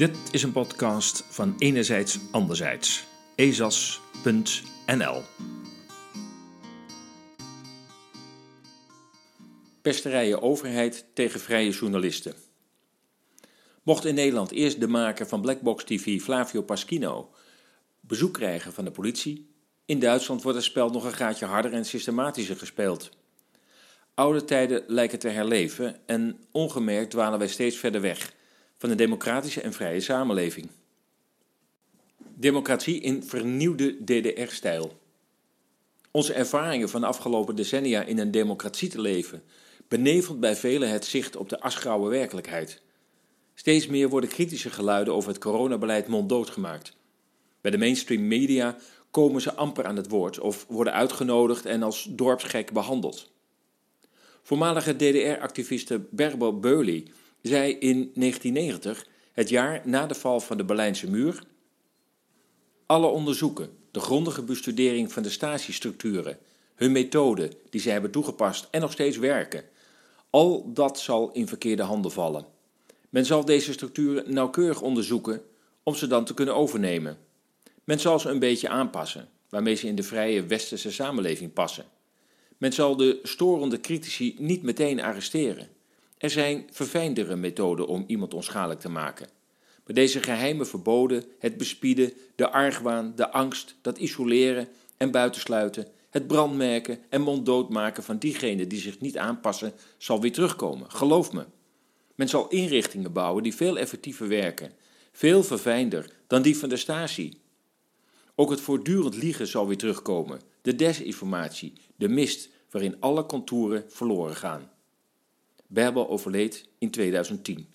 Dit is een podcast van Enerzijds Anderzijds. ezas.nl Pesterijen overheid tegen vrije journalisten. Mocht in Nederland eerst de maker van Blackbox TV, Flavio Paschino, bezoek krijgen van de politie, in Duitsland wordt het spel nog een gaatje harder en systematischer gespeeld. Oude tijden lijken te herleven en ongemerkt dwalen wij steeds verder weg van een democratische en vrije samenleving. Democratie in vernieuwde DDR-stijl. Onze ervaringen van de afgelopen decennia in een democratie te leven benevelt bij velen het zicht op de asgrauwe werkelijkheid. Steeds meer worden kritische geluiden over het coronabeleid monddood gemaakt. Bij de mainstream media komen ze amper aan het woord of worden uitgenodigd en als dorpsgek behandeld. Voormalige DDR-activiste Berber Beuli zei in 1990, het jaar na de val van de Berlijnse muur, alle onderzoeken, de grondige bestudering van de statiestructuren, hun methoden die zij hebben toegepast en nog steeds werken, al dat zal in verkeerde handen vallen. Men zal deze structuren nauwkeurig onderzoeken om ze dan te kunnen overnemen. Men zal ze een beetje aanpassen, waarmee ze in de vrije westerse samenleving passen. Men zal de storende critici niet meteen arresteren. Er zijn verfijndere methoden om iemand onschadelijk te maken. Maar deze geheime verboden, het bespieden, de argwaan, de angst, dat isoleren en buitensluiten, het brandmerken en monddood maken van diegenen die zich niet aanpassen, zal weer terugkomen. Geloof me. Men zal inrichtingen bouwen die veel effectiever werken, veel verfijnder dan die van de Stasi. Ook het voortdurend liegen zal weer terugkomen, de desinformatie, de mist waarin alle contouren verloren gaan. Berbel overleed in 2010.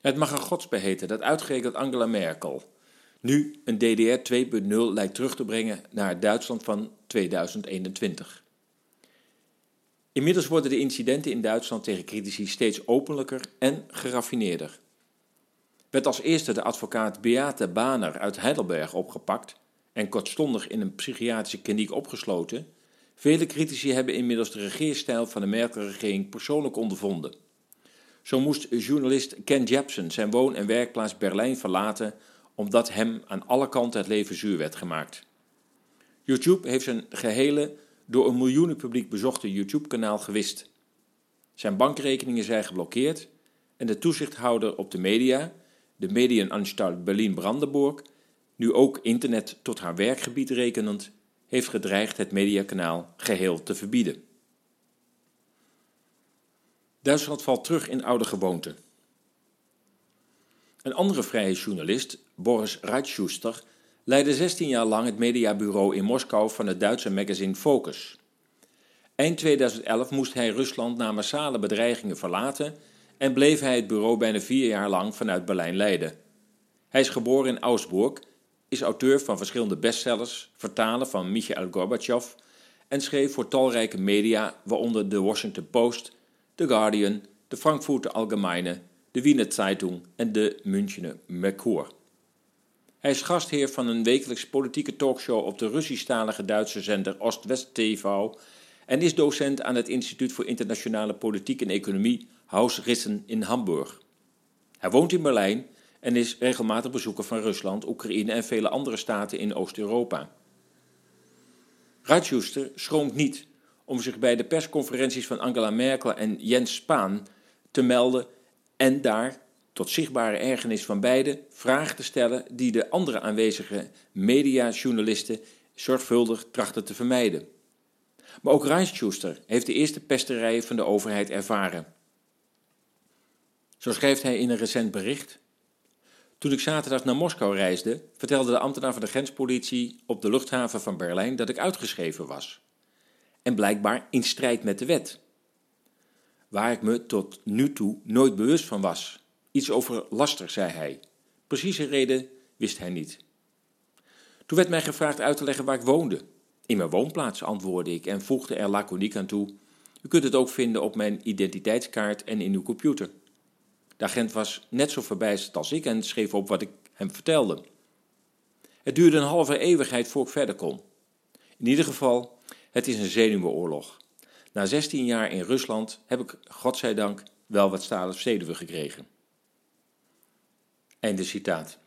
Het mag een godsbe heten dat uitgerekend Angela Merkel nu een DDR 2.0 lijkt terug te brengen naar het Duitsland van 2021. Inmiddels worden de incidenten in Duitsland tegen critici steeds openlijker en geraffineerder werd als eerste de advocaat Beate Baner uit Heidelberg opgepakt en kortstondig in een psychiatrische kliniek opgesloten. Vele critici hebben inmiddels de regeerstijl van de Merkel-regering persoonlijk ondervonden. Zo moest journalist Ken Jepsen zijn woon- en werkplaats Berlijn verlaten omdat hem aan alle kanten het leven zuur werd gemaakt. YouTube heeft zijn gehele, door een miljoenen publiek bezochte YouTube-kanaal gewist. Zijn bankrekeningen zijn geblokkeerd en de toezichthouder op de media, de Medienanstalt Berlin-Brandenburg, nu ook internet tot haar werkgebied rekenend, heeft gedreigd het mediakanaal geheel te verbieden. Duitsland valt terug in oude gewoonten. Een andere vrije journalist, Boris Reitschuster, leidde 16 jaar lang het mediabureau in Moskou van het Duitse magazine Focus. Eind 2011 moest hij Rusland na massale bedreigingen verlaten en bleef hij het bureau bijna vier jaar lang vanuit Berlijn leiden. Hij is geboren in Augsburg, is auteur van verschillende bestsellers, vertaler van Michael Gorbachev en schreef voor talrijke media, waaronder de Washington Post, The Guardian, de Frankfurter Allgemeine, de Wiener Zeitung en de Münchener Merkur. Hij is gastheer van een wekelijks politieke talkshow op de Russisch-talige Duitse zender Ost-West TV en is docent aan het Instituut voor Internationale Politiek en Economie Haus Rissen in Hamburg. Hij woont in Berlijn en is regelmatig bezoeker van Rusland, Oekraïne en vele andere staten in Oost-Europa. Reitschuster schroomt niet om zich bij de persconferenties van Angela Merkel en Jens Spahn te melden en daar, tot zichtbare ergernis van beide, vragen te stellen die de andere aanwezige mediajournalisten zorgvuldig trachten te vermijden. Maar ook Reitschuster heeft de eerste pesterijen van de overheid ervaren. Zo schrijft hij in een recent bericht. Toen ik zaterdag naar Moskou reisde, vertelde de ambtenaar van de grenspolitie op de luchthaven van Berlijn dat ik uitgeschreven was. En blijkbaar in strijd met de wet. Waar ik me tot nu toe nooit bewust van was. Iets over laster, zei hij. Precieze reden wist hij niet. Toen werd mij gevraagd uit te leggen waar ik woonde. In mijn woonplaats, antwoordde ik en voegde er laconiek aan toe. U kunt het ook vinden op mijn identiteitskaart en in uw computer. De agent was net zo verbijsterd als ik en schreef op wat ik hem vertelde. Het duurde een halve eeuwigheid voor ik verder kon. In ieder geval Het is een zenuwenoorlog. Na 16 jaar in Rusland heb ik, godzijdank, wel wat stalen zenuwen gekregen. Einde citaat.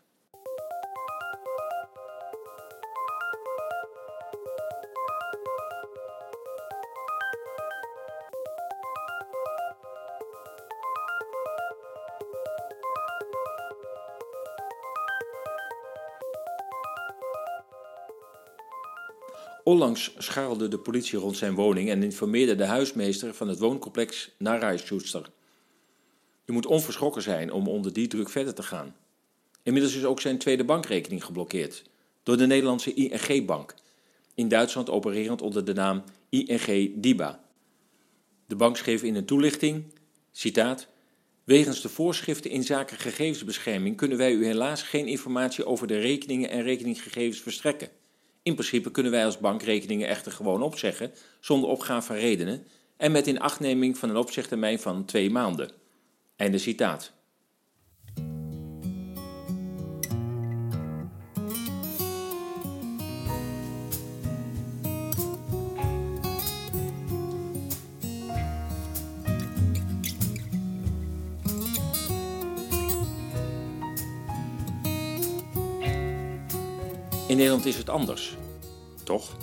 Onlangs scharrelde de politie rond zijn woning en informeerde de huismeester van het wooncomplex Narijschuster. Je moet onverschrokken zijn om onder die druk verder te gaan. Inmiddels is ook zijn tweede bankrekening geblokkeerd door de Nederlandse ING-bank, in Duitsland opererend onder de naam ING DIBA. De bank schreef in een toelichting, citaat, Wegens de voorschriften in zaken gegevensbescherming kunnen wij u helaas geen informatie over de rekeningen en rekeninggegevens verstrekken. In principe kunnen wij als bank rekeningen echter gewoon opzeggen, zonder opgave van redenen, en met inachtneming van een opzegtermijn van twee maanden. Einde citaat. In Nederland is het anders, toch?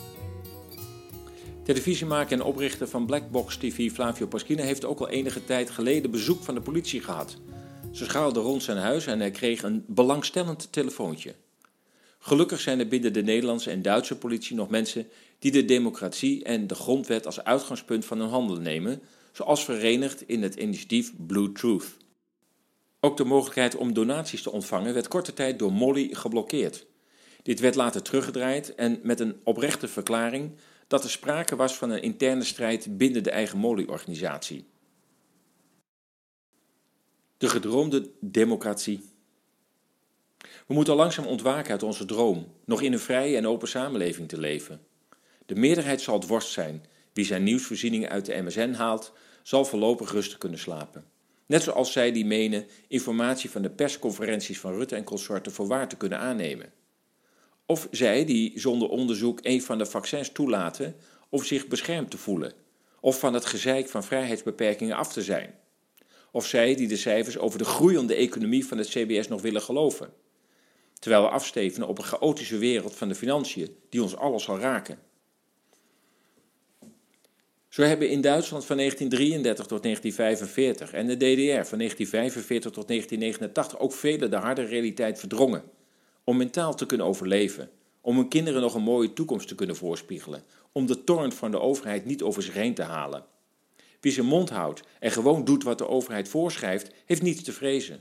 Televisiemaker en oprichter van Blackbox TV Flavio Paschina heeft ook al enige tijd geleden bezoek van de politie gehad. Ze schaalde rond zijn huis en hij kreeg een belangstellend telefoontje. Gelukkig zijn er binnen de Nederlandse en Duitse politie nog mensen die de democratie en de grondwet als uitgangspunt van hun handelen nemen, zoals verenigd in het initiatief Blue Truth. Ook de mogelijkheid om donaties te ontvangen werd korte tijd door Molly geblokkeerd. Dit werd later teruggedraaid en met een oprechte verklaring dat er sprake was van een interne strijd binnen de eigen Molly-organisatie. De gedroomde democratie. We moeten langzaam ontwaken uit onze droom, nog in een vrije en open samenleving te leven. De meerderheid zal het worst zijn. Wie zijn nieuwsvoorzieningen uit de MSN haalt, zal voorlopig rustig kunnen slapen. Net zoals zij die menen informatie van de persconferenties van Rutte en consorten voor waar te kunnen aannemen. Of zij die zonder onderzoek een van de vaccins toelaten of zich beschermd te voelen, of van het gezeik van vrijheidsbeperkingen af te zijn. Of zij die de cijfers over de groeiende economie van het CBS nog willen geloven. Terwijl we afstevenen op een chaotische wereld van de financiën die ons alles zal raken. Zo hebben in Duitsland van 1933 tot 1945 en de DDR van 1945 tot 1989 ook velen de harde realiteit verdrongen om mentaal te kunnen overleven, om hun kinderen nog een mooie toekomst te kunnen voorspiegelen, om de toorn van de overheid niet over zich heen te halen. Wie zijn mond houdt en gewoon doet wat de overheid voorschrijft, heeft niets te vrezen.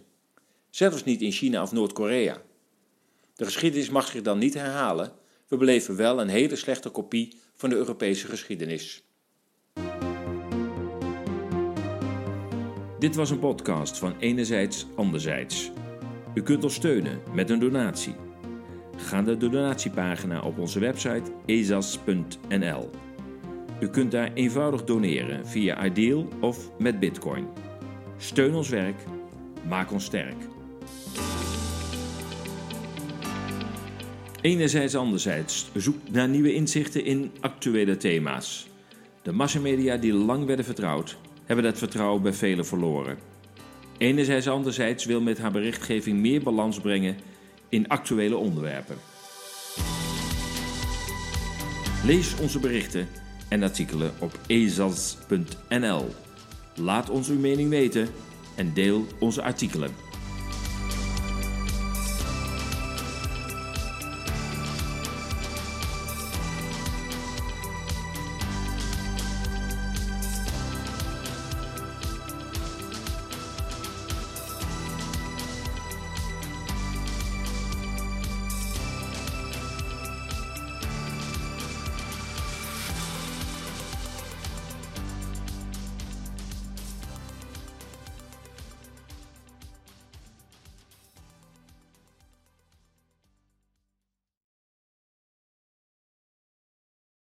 Zelfs niet in China of Noord-Korea. De geschiedenis mag zich dan niet herhalen, we beleven wel een hele slechte kopie van de Europese geschiedenis. Dit was een podcast van Enerzijds Anderzijds. U kunt ons steunen met een donatie. Ga naar de donatiepagina op onze website ezas.nl. U kunt daar eenvoudig doneren via Ideal of met Bitcoin. Steun ons werk, maak ons sterk. Enerzijds, anderzijds, zoek naar nieuwe inzichten in actuele thema's. De massamedia die lang werden vertrouwd, hebben dat vertrouwen bij velen verloren. Enerzijds, anderzijds wil met haar berichtgeving meer balans brengen in actuele onderwerpen. Lees onze berichten en artikelen op ezas.nl. Laat ons uw mening weten en deel onze artikelen.